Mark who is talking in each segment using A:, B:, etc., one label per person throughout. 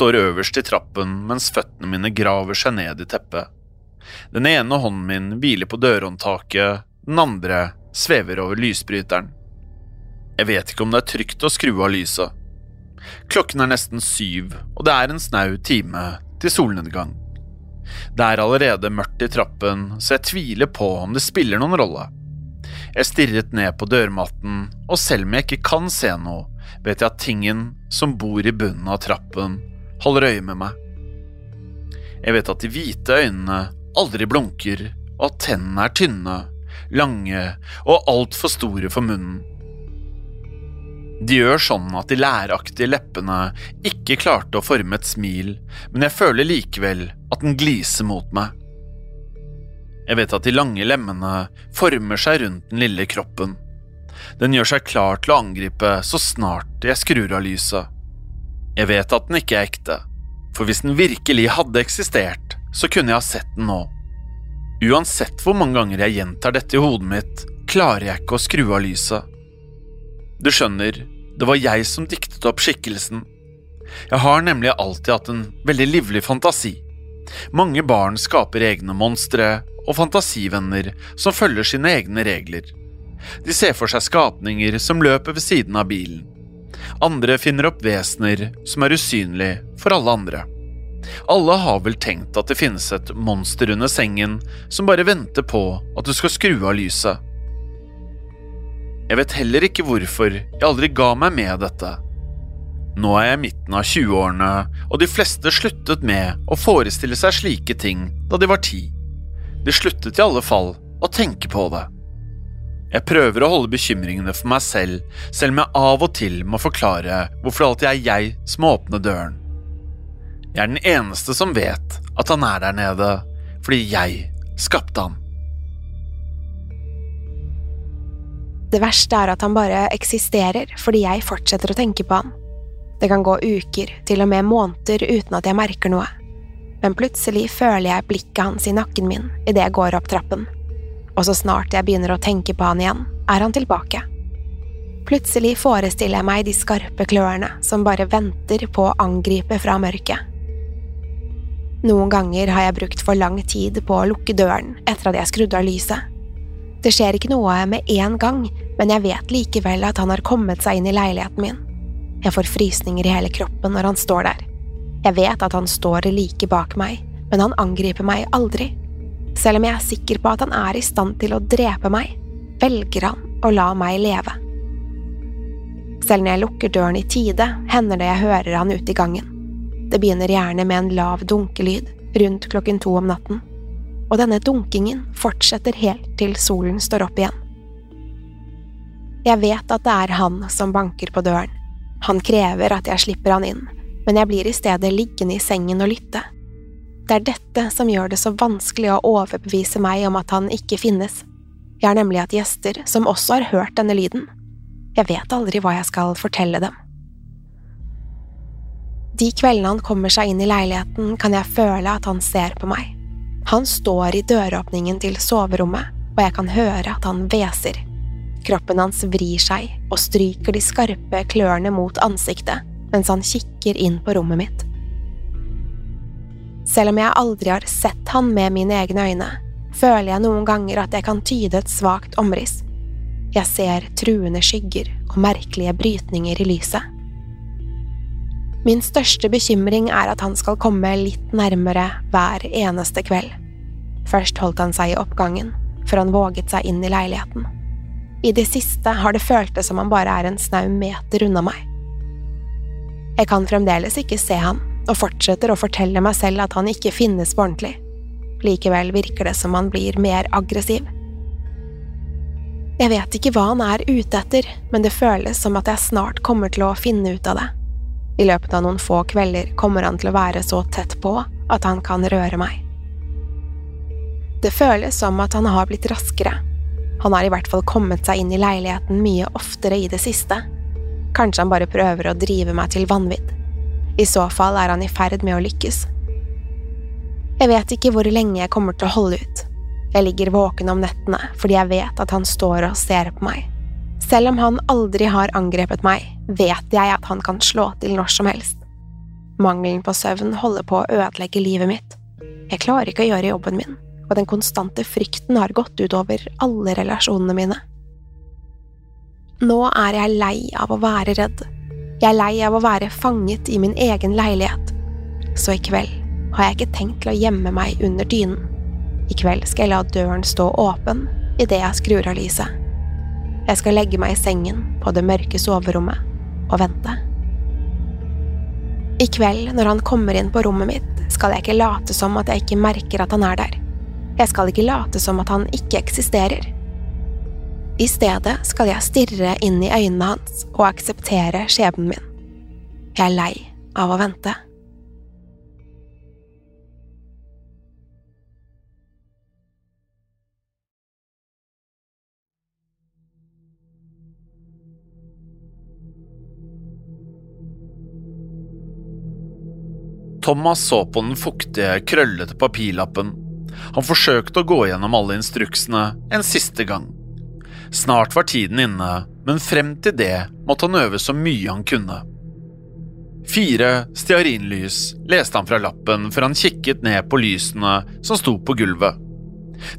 A: Står øverst i trappen mens føttene mine graver seg ned i teppet. Den ene hånden min hviler på dørhåndtaket, den andre svever over lysbryteren. Jeg vet ikke om det er trygt å skru av lyset. Klokken er nesten syv, og det er en snau time til solnedgang. Det er allerede mørkt i trappen, så jeg tviler på om det spiller noen rolle. Jeg stirret ned på dørmatten, og selv om jeg ikke kan se noe, vet jeg at tingen som bor i bunnen av trappen, holder øye med meg. Jeg vet at de hvite øynene aldri blunker, og at tennene er tynne, lange og altfor store for munnen. De gjør sånn at de læraktige leppene ikke klarte å forme et smil, men jeg føler likevel at den gliser mot meg. Jeg vet at de lange lemmene former seg rundt den lille kroppen. Den gjør seg klar til å angripe så snart jeg skrur av lyset. Jeg vet at den ikke er ekte, for hvis den virkelig hadde eksistert, så kunne jeg ha sett den nå. Uansett hvor mange ganger jeg gjentar dette i hodet mitt, klarer jeg ikke å skru av lyset. Du skjønner, det var jeg som diktet opp skikkelsen. Jeg har nemlig alltid hatt en veldig livlig fantasi. Mange barn skaper egne monstre og fantasivenner som følger sine egne regler. De ser for seg skapninger som løper ved siden av bilen. Andre finner opp vesener som er usynlige for alle andre. Alle har vel tenkt at det finnes et monster under sengen som bare venter på at du skal skru av lyset. Jeg vet heller ikke hvorfor jeg aldri ga meg med dette. Nå er jeg i midten av 20-årene, og de fleste sluttet med å forestille seg slike ting da de var ti. De sluttet i alle fall å tenke på det. Jeg prøver å holde bekymringene for meg selv, selv om jeg av og til må forklare hvorfor det alltid er jeg som må åpne døren. Jeg er den eneste som vet at han er der nede, fordi jeg skapte han.
B: Det verste er at han bare eksisterer fordi jeg fortsetter å tenke på han. Det kan gå uker, til og med måneder uten at jeg merker noe. Men plutselig føler jeg blikket hans i nakken min idet jeg går opp trappen. Og så snart jeg begynner å tenke på han igjen, er han tilbake. Plutselig forestiller jeg meg de skarpe klørne som bare venter på å angripe fra mørket. Noen ganger har jeg brukt for lang tid på å lukke døren etter at jeg skrudde av lyset. Det skjer ikke noe med en gang, men jeg vet likevel at han har kommet seg inn i leiligheten min. Jeg får frysninger i hele kroppen når han står der. Jeg vet at han står like bak meg, men han angriper meg aldri. Selv om jeg er sikker på at han er i stand til å drepe meg, velger han å la meg leve. Selv når jeg lukker døren i tide, hender det jeg hører han ute i gangen. Det begynner gjerne med en lav dunkelyd rundt klokken to om natten, og denne dunkingen fortsetter helt til solen står opp igjen. Jeg vet at det er han som banker på døren. Han krever at jeg slipper han inn, men jeg blir i stedet liggende i sengen og lytte. Det er dette som gjør det så vanskelig å overbevise meg om at han ikke finnes. Jeg har nemlig hatt gjester som også har hørt denne lyden. Jeg vet aldri hva jeg skal fortelle dem. De kveldene han kommer seg inn i leiligheten, kan jeg føle at han ser på meg. Han står i døråpningen til soverommet, og jeg kan høre at han hveser. Kroppen hans vrir seg og stryker de skarpe klørne mot ansiktet mens han kikker inn på rommet mitt. Selv om jeg aldri har sett han med mine egne øyne, føler jeg noen ganger at jeg kan tyde et svakt omriss. Jeg ser truende skygger og merkelige brytninger i lyset. Min største bekymring er at han skal komme litt nærmere hver eneste kveld. Først holdt han seg i oppgangen, før han våget seg inn i leiligheten. I det siste har det føltes som han bare er en snau meter unna meg. Jeg kan fremdeles ikke se han, og fortsetter å fortelle meg selv at han ikke finnes på ordentlig. Likevel virker det som han blir mer aggressiv. Jeg vet ikke hva han er ute etter, men det føles som at jeg snart kommer til å finne ut av det. I løpet av noen få kvelder kommer han til å være så tett på at han kan røre meg. Det føles som at han har blitt raskere, han har i hvert fall kommet seg inn i leiligheten mye oftere i det siste. Kanskje han bare prøver å drive meg til vanvidd. I så fall er han i ferd med å lykkes. Jeg vet ikke hvor lenge jeg kommer til å holde ut. Jeg ligger våken om nettene fordi jeg vet at han står og ser på meg. Selv om han aldri har angrepet meg, vet jeg at han kan slå til når som helst. Mangelen på søvn holder på å ødelegge livet mitt. Jeg klarer ikke å gjøre jobben min og den konstante frykten har gått utover alle relasjonene mine. Nå er jeg lei av å være redd. Jeg er lei av å være fanget i min egen leilighet. Så i kveld har jeg ikke tenkt til å gjemme meg under dynen. I kveld skal jeg la døren stå åpen idet jeg skrur av lyset. Jeg skal legge meg i sengen på det mørke soverommet og vente. I kveld, når han kommer inn på rommet mitt, skal jeg ikke late som at jeg ikke merker at han er der. Jeg skal ikke late som at han ikke eksisterer. I stedet skal jeg stirre inn i øynene hans og akseptere skjebnen min. Jeg er lei av å vente.
A: Thomas så på den fuktige, krøllete papirlappen han forsøkte å gå gjennom alle instruksene en siste gang. Snart var tiden inne, men frem til det måtte han øve så mye han kunne. Fire stearinlys leste han fra lappen før han kikket ned på lysene som sto på gulvet.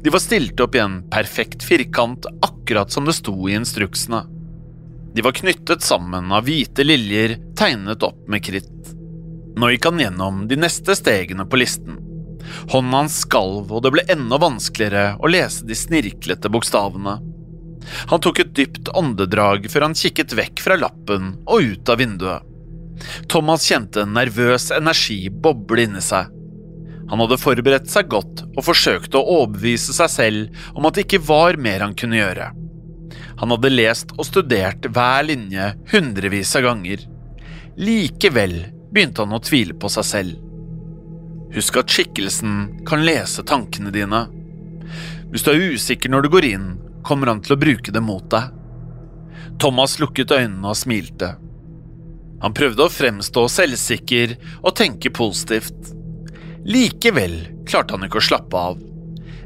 A: De var stilt opp i en perfekt firkant, akkurat som det sto i instruksene. De var knyttet sammen av hvite liljer tegnet opp med kritt. Nå gikk han gjennom de neste stegene på listen. Hånden hans skalv, og det ble enda vanskeligere å lese de snirklete bokstavene. Han tok et dypt åndedrag før han kikket vekk fra lappen og ut av vinduet. Thomas kjente en nervøs energi boble inni seg. Han hadde forberedt seg godt og forsøkte å overbevise seg selv om at det ikke var mer han kunne gjøre. Han hadde lest og studert hver linje hundrevis av ganger. Likevel begynte han å tvile på seg selv. Husk at skikkelsen kan lese tankene dine. Hvis du er usikker når du går inn, kommer han til å bruke det mot deg. Thomas lukket øynene og smilte. Han prøvde å fremstå selvsikker og tenke positivt. Likevel klarte han ikke å slappe av.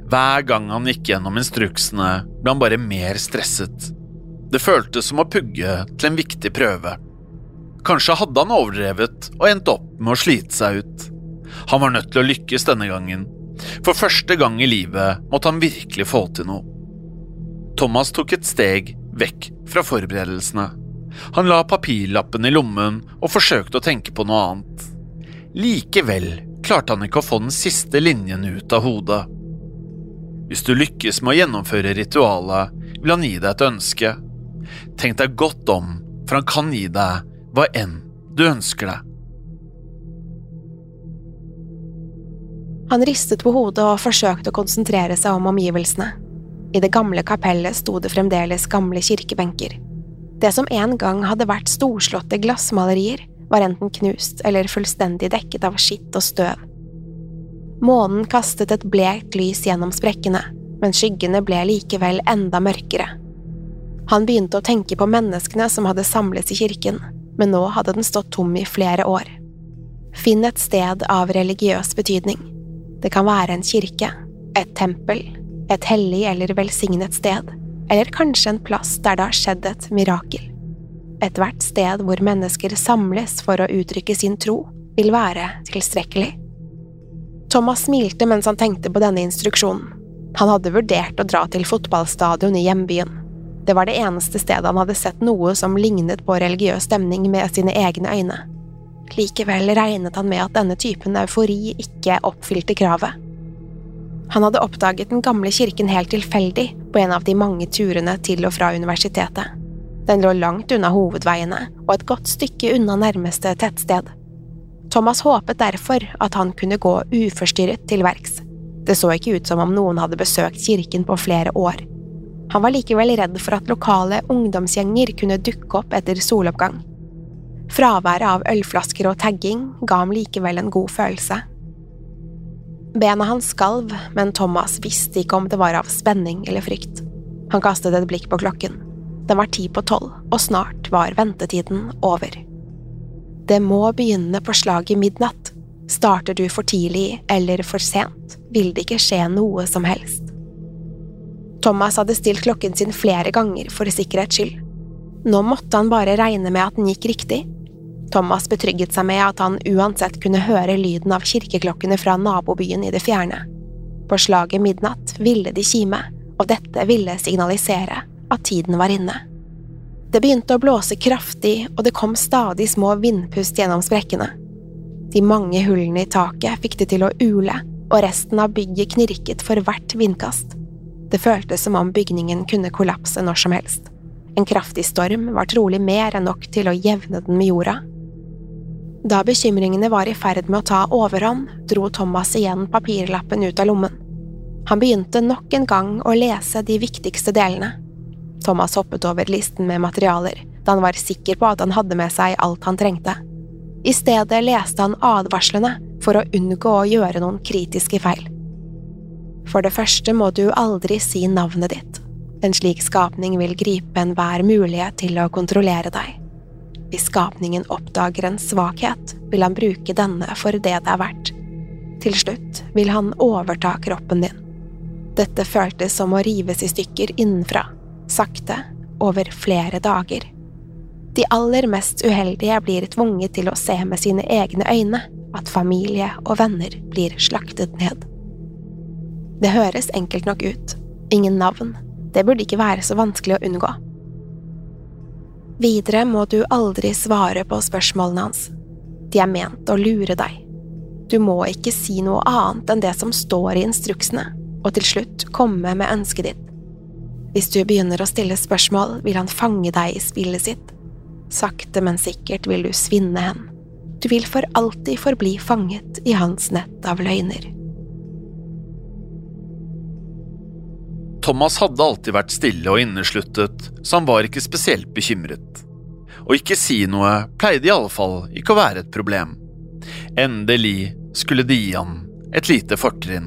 A: Hver gang han gikk gjennom instruksene, ble han bare mer stresset. Det føltes som å pugge til en viktig prøve. Kanskje hadde han overdrevet og endt opp med å slite seg ut. Han var nødt til å lykkes denne gangen. For første gang i livet måtte han virkelig få til noe. Thomas tok et steg vekk fra forberedelsene. Han la papirlappen i lommen og forsøkte å tenke på noe annet. Likevel klarte han ikke å få den siste linjen ut av hodet. Hvis du lykkes med å gjennomføre ritualet, vil han gi deg et ønske. Tenk deg godt om for han kan gi deg hva enn du ønsker deg.
B: Han ristet på hodet og forsøkte å konsentrere seg om omgivelsene. I det gamle kapellet sto det fremdeles gamle kirkebenker. Det som en gang hadde vært storslåtte glassmalerier, var enten knust eller fullstendig dekket av skitt og støv. Månen kastet et blekt lys gjennom sprekkene, men skyggene ble likevel enda mørkere. Han begynte å tenke på menneskene som hadde samles i kirken, men nå hadde den stått tom i flere år. Finn et sted av religiøs betydning. Det kan være en kirke, et tempel, et hellig eller velsignet sted, eller kanskje en plass der det har skjedd et mirakel. Ethvert sted hvor mennesker samles for å uttrykke sin tro, vil være tilstrekkelig. Thomas smilte mens han tenkte på denne instruksjonen. Han hadde vurdert å dra til fotballstadion i hjembyen. Det var det eneste stedet han hadde sett noe som lignet på religiøs stemning med sine egne øyne. Likevel regnet han med at denne typen eufori ikke oppfylte kravet. Han hadde oppdaget den gamle kirken helt tilfeldig på en av de mange turene til og fra universitetet. Den lå langt unna hovedveiene og et godt stykke unna nærmeste tettsted. Thomas håpet derfor at han kunne gå uforstyrret til verks. Det så ikke ut som om noen hadde besøkt kirken på flere år. Han var likevel redd for at lokale ungdomsgjenger kunne dukke opp etter soloppgang. Fraværet av ølflasker og tagging ga ham likevel en god følelse. Bena hans skalv, men Thomas visste ikke om det var av spenning eller frykt. Han kastet et blikk på klokken. Den var ti på tolv, og snart var ventetiden over. Det må begynne på slaget midnatt. Starter du for tidlig eller for sent, vil det ikke skje noe som helst. Thomas hadde stilt klokken sin flere ganger for sikkerhets skyld. Nå måtte han bare regne med at den gikk riktig, Thomas betrygget seg med at han uansett kunne høre lyden av kirkeklokkene fra nabobyen i det fjerne. På slaget midnatt ville de kime, og dette ville signalisere at tiden var inne. Det begynte å blåse kraftig, og det kom stadig små vindpust gjennom sprekkene. De mange hullene i taket fikk det til å ule, og resten av bygget knirket for hvert vindkast. Det føltes som om bygningen kunne kollapse når som helst. En kraftig storm var trolig mer enn nok til å jevne den med jorda, da bekymringene var i ferd med å ta overhånd, dro Thomas igjen papirlappen ut av lommen. Han begynte nok en gang å lese de viktigste delene. Thomas hoppet over listen med materialer, da han var sikker på at han hadde med seg alt han trengte. I stedet leste han advarslene for å unngå å gjøre noen kritiske feil. For det første må du aldri si navnet ditt. En slik skapning vil gripe enhver mulighet til å kontrollere deg. Hvis skapningen oppdager en svakhet, vil han bruke denne for det det er verdt. Til slutt vil han overta kroppen din. Dette føltes som å rives i stykker innenfra, sakte, over flere dager. De aller mest uheldige blir tvunget til å se med sine egne øyne at familie og venner blir slaktet ned. Det høres enkelt nok ut. Ingen navn. Det burde ikke være så vanskelig å unngå. Videre må du aldri svare på spørsmålene hans. De er ment å lure deg. Du må ikke si noe annet enn det som står i instruksene, og til slutt komme med ønsket ditt. Hvis du begynner å stille spørsmål, vil han fange deg i spillet sitt. Sakte, men sikkert vil du svinne hen. Du vil for alltid forbli fanget i hans nett av løgner.
A: Thomas hadde alltid vært stille og innesluttet, så han var ikke spesielt bekymret. Å ikke si noe pleide i alle fall ikke å være et problem. Endelig skulle de gi han et lite fortrinn.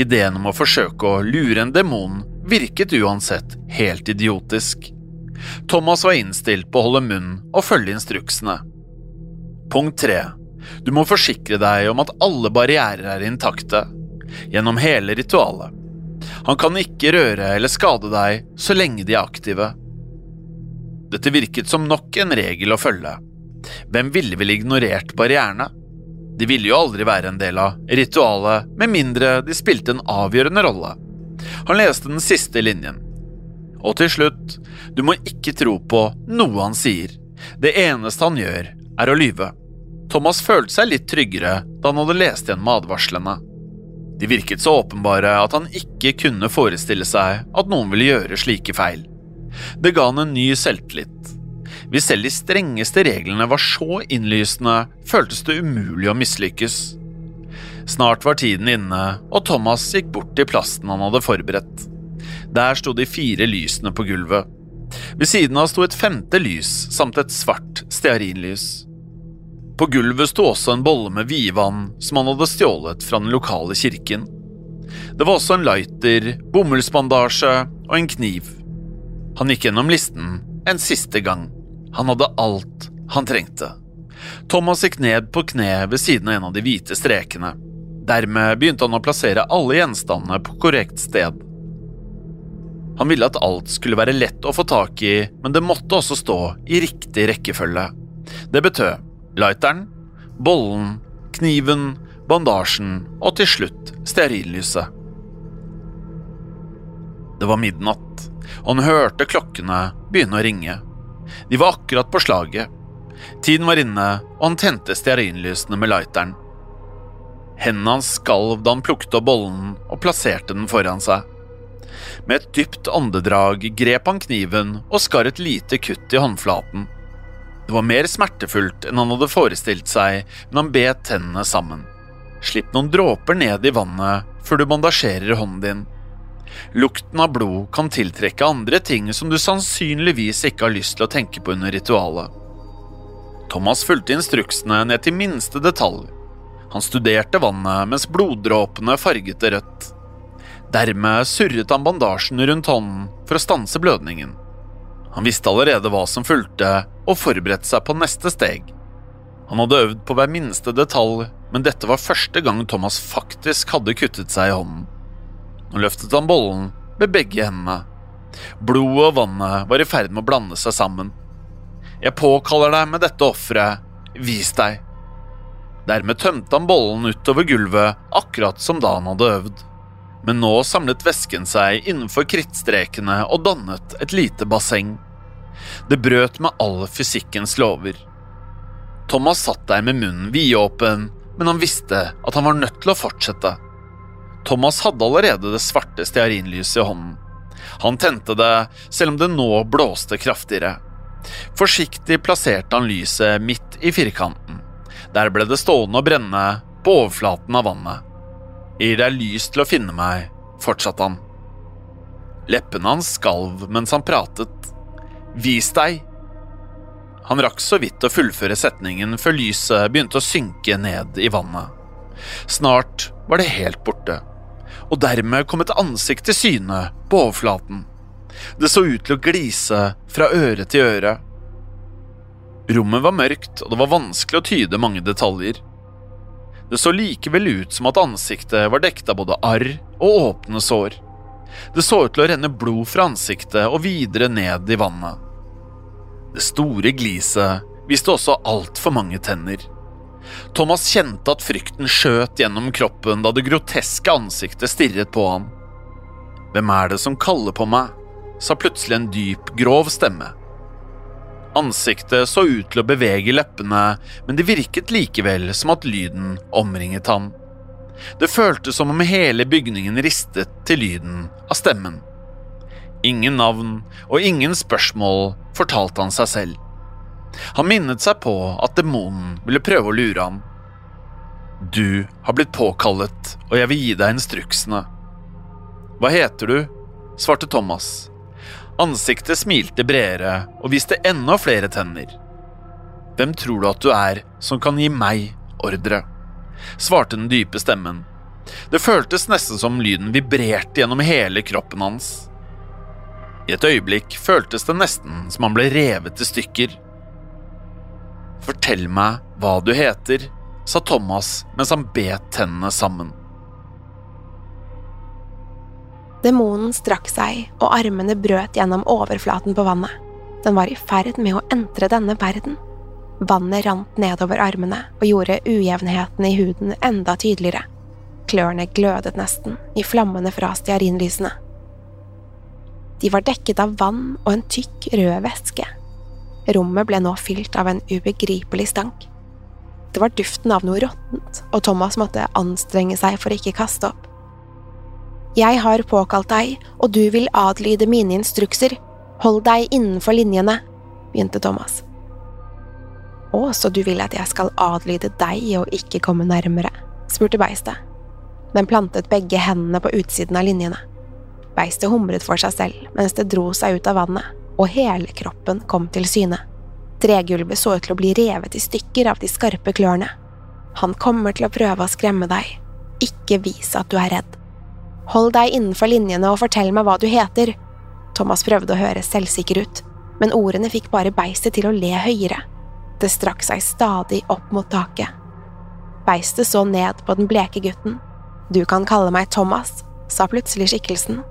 A: Ideen om å forsøke å lure en demon virket uansett helt idiotisk. Thomas var innstilt på å holde munn og følge instruksene. Punkt tre. Du må forsikre deg om at alle barrierer er intakte. Gjennom hele ritualet. Han kan ikke røre eller skade deg så lenge de er aktive. Dette virket som nok en regel å følge. Hvem ville vel ignorert barrierene? De ville jo aldri være en del av ritualet med mindre de spilte en avgjørende rolle. Han leste den siste linjen. Og til slutt, du må ikke tro på noe han sier. Det eneste han gjør, er å lyve. Thomas følte seg litt tryggere da han hadde lest igjen advarslene. De virket så åpenbare at han ikke kunne forestille seg at noen ville gjøre slike feil. Det ga han en ny selvtillit. Hvis selv de strengeste reglene var så innlysende, føltes det umulig å mislykkes. Snart var tiden inne, og Thomas gikk bort til plasten han hadde forberedt. Der sto de fire lysene på gulvet. Ved siden av sto et femte lys samt et svart stearinlys. På gulvet sto også en bolle med vidvann som han hadde stjålet fra den lokale kirken. Det var også en lighter, bomullsbandasje og en kniv. Han gikk gjennom listen en siste gang. Han hadde alt han trengte. Thomas gikk ned på kne ved siden av en av de hvite strekene. Dermed begynte han å plassere alle gjenstandene på korrekt sted. Han ville at alt skulle være lett å få tak i, men det måtte også stå i riktig rekkefølge. Det betød lighteren, bollen, kniven, bandasjen og til slutt stearinlyset. Det var midnatt, og han hørte klokkene begynne å ringe. De var akkurat på slaget. Tiden var inne, og han tente stearinlysene med lighteren. Hendene hans skalv da han plukket opp bollen og plasserte den foran seg. Med et dypt åndedrag grep han kniven og skar et lite kutt i håndflaten. Det var mer smertefullt enn han hadde forestilt seg, men han bet tennene sammen. Slipp noen dråper ned i vannet før du bandasjerer hånden din. Lukten av blod kan tiltrekke andre ting som du sannsynligvis ikke har lyst til å tenke på under ritualet. Thomas fulgte instruksene ned til minste detalj. Han studerte vannet mens bloddråpene farget det rødt. Dermed surret han bandasjen rundt hånden for å stanse blødningen. Han visste allerede hva som fulgte, og forberedt seg på neste steg. Han hadde øvd på hver minste detalj, men dette var første gang Thomas faktisk hadde kuttet seg i hånden. Nå løftet han bollen med begge hendene. Blodet og vannet var i ferd med å blande seg sammen. Jeg påkaller deg med dette offeret, vis deg. Dermed tømte han bollen utover gulvet, akkurat som da han hadde øvd. Men nå samlet væsken seg innenfor krittstrekene og dannet et lite basseng. Det brøt med all fysikkens lover. Thomas satt der med munnen vidåpen, men han visste at han var nødt til å fortsette. Thomas hadde allerede det svarte stearinlyset i hånden. Han tente det, selv om det nå blåste kraftigere. Forsiktig plasserte han lyset midt i firkanten. Der ble det stående og brenne på overflaten av vannet. Gir deg lys til å finne meg, fortsatte han. Leppene hans skalv mens han pratet. Vis deg! Han rakk så vidt å fullføre setningen før lyset begynte å synke ned i vannet. Snart var det helt borte og dermed kom et ansikt til syne på overflaten. Det så ut til å glise fra øre til øre. Rommet var mørkt, og det var vanskelig å tyde mange detaljer. Det så likevel ut som at ansiktet var dekket av både arr og åpne sår. Det så ut til å renne blod fra ansiktet og videre ned i vannet. Det store gliset viste også altfor mange tenner. Thomas kjente at frykten skjøt gjennom kroppen da det groteske ansiktet stirret på ham. Hvem er det som kaller på meg? sa plutselig en dyp, grov stemme. Ansiktet så ut til å bevege leppene, men det virket likevel som at lyden omringet han. Det føltes som om hele bygningen ristet til lyden av stemmen. Ingen navn og ingen spørsmål fortalte han seg selv. Han minnet seg på at demonen ville prøve å lure ham. Du har blitt påkallet, og jeg vil gi deg instruksene. Hva heter du? svarte Thomas. Ansiktet smilte bredere og viste enda flere tenner. Hvem tror du at du er som kan gi meg ordre? svarte den dype stemmen. Det føltes nesten som lyden vibrerte gjennom hele kroppen hans. I et øyeblikk føltes det nesten som han ble revet i stykker. Fortell meg hva du heter, sa Thomas mens han bet tennene sammen.
B: Demonen strakk seg, og armene brøt gjennom overflaten på vannet. Den var i ferd med å entre denne verden. Vannet rant nedover armene og gjorde ujevnhetene i huden enda tydeligere. Klørne glødet nesten, i flammene fra stearinlysene. De var dekket av vann og en tykk, rød væske. Rommet ble nå fylt av en ubegripelig stank. Det var duften av noe råttent, og Thomas måtte anstrenge seg for å ikke kaste opp. Jeg har påkalt deg, og du vil adlyde mine instrukser. Hold deg innenfor linjene, begynte Thomas. Å, så du vil at jeg skal adlyde deg og ikke komme nærmere? spurte beistet. Den plantet begge hendene på utsiden av linjene. Beistet humret for seg selv mens det dro seg ut av vannet, og hele kroppen kom til syne. Tregulvet så ut til å bli revet i stykker av de skarpe klørne. Han kommer til å prøve å skremme deg. Ikke vis at du er redd. Hold deg innenfor linjene og fortell meg hva du heter. Thomas prøvde å høre selvsikker ut, men ordene fikk bare beistet til å le høyere. Det strakk seg stadig opp mot taket. Beistet så ned på den bleke gutten. Du kan kalle meg Thomas, sa plutselig skikkelsen.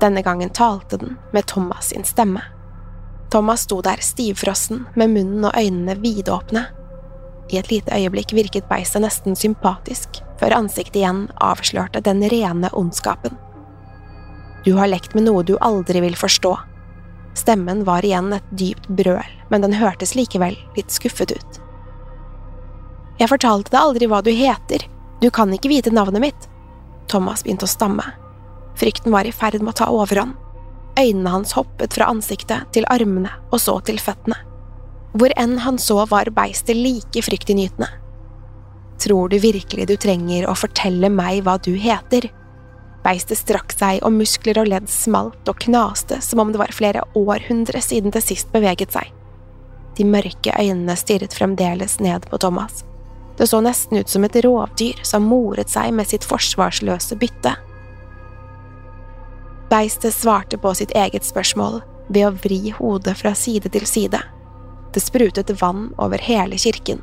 B: Denne gangen talte den med Thomas sin stemme. Thomas sto der stivfrossen, med munnen og øynene vidåpne. I et lite øyeblikk virket beistet nesten sympatisk, før ansiktet igjen avslørte den rene ondskapen. Du har lekt med noe du aldri vil forstå. Stemmen var igjen et dypt brøl, men den hørtes likevel litt skuffet ut. Jeg fortalte deg aldri hva du heter, du kan ikke vite navnet mitt. Thomas begynte å stamme. Frykten var i ferd med å ta overhånd. Øynene hans hoppet fra ansiktet til armene og så til føttene. Hvor enn han så, var beistet like fryktinngytende. Tror du virkelig du trenger å fortelle meg hva du heter? Beistet strakk seg, og muskler og ledd smalt og knaste som om det var flere århundre siden det sist beveget seg. De mørke øynene stirret fremdeles ned på Thomas. Det så nesten ut som et rovdyr som moret seg med sitt forsvarsløse bytte. Beistet svarte på sitt eget spørsmål ved å vri hodet fra side til side. Det sprutet vann over hele kirken.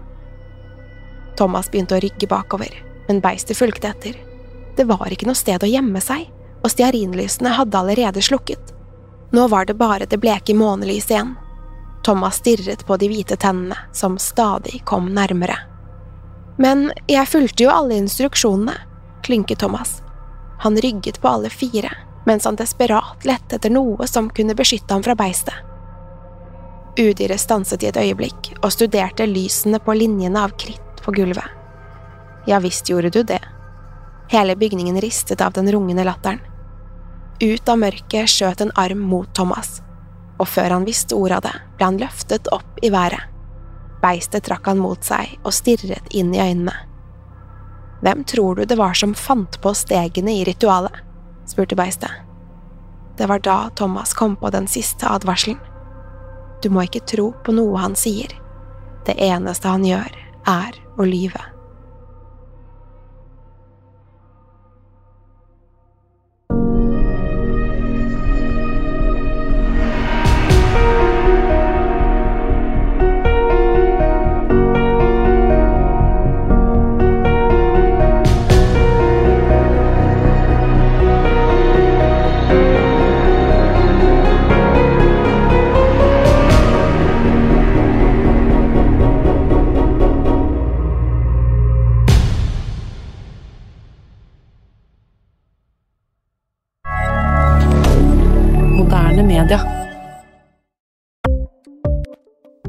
B: Thomas begynte å rygge bakover, men beistet fulgte etter. Det var ikke noe sted å gjemme seg, og stearinlysene hadde allerede slukket. Nå var det bare det bleke månelyset igjen. Thomas stirret på de hvite tennene, som stadig kom nærmere. Men jeg fulgte jo alle instruksjonene, klynket Thomas. Han rygget på alle fire, mens han desperat lette etter noe som kunne beskytte ham fra beistet. Udyret stanset i et øyeblikk og studerte lysene på linjene av kritt på gulvet. Ja visst gjorde du det. Hele bygningen ristet av den rungende latteren. Ut av mørket skjøt en arm mot Thomas, og før han visste ordet av det, ble han løftet opp i været. Beistet trakk han mot seg og stirret inn i øynene. Hvem tror du det var som fant på stegene i ritualet? Spurte beistet. Det var da Thomas kom på den siste advarselen. Du må ikke tro på noe han sier. Det eneste han gjør, er å lyve.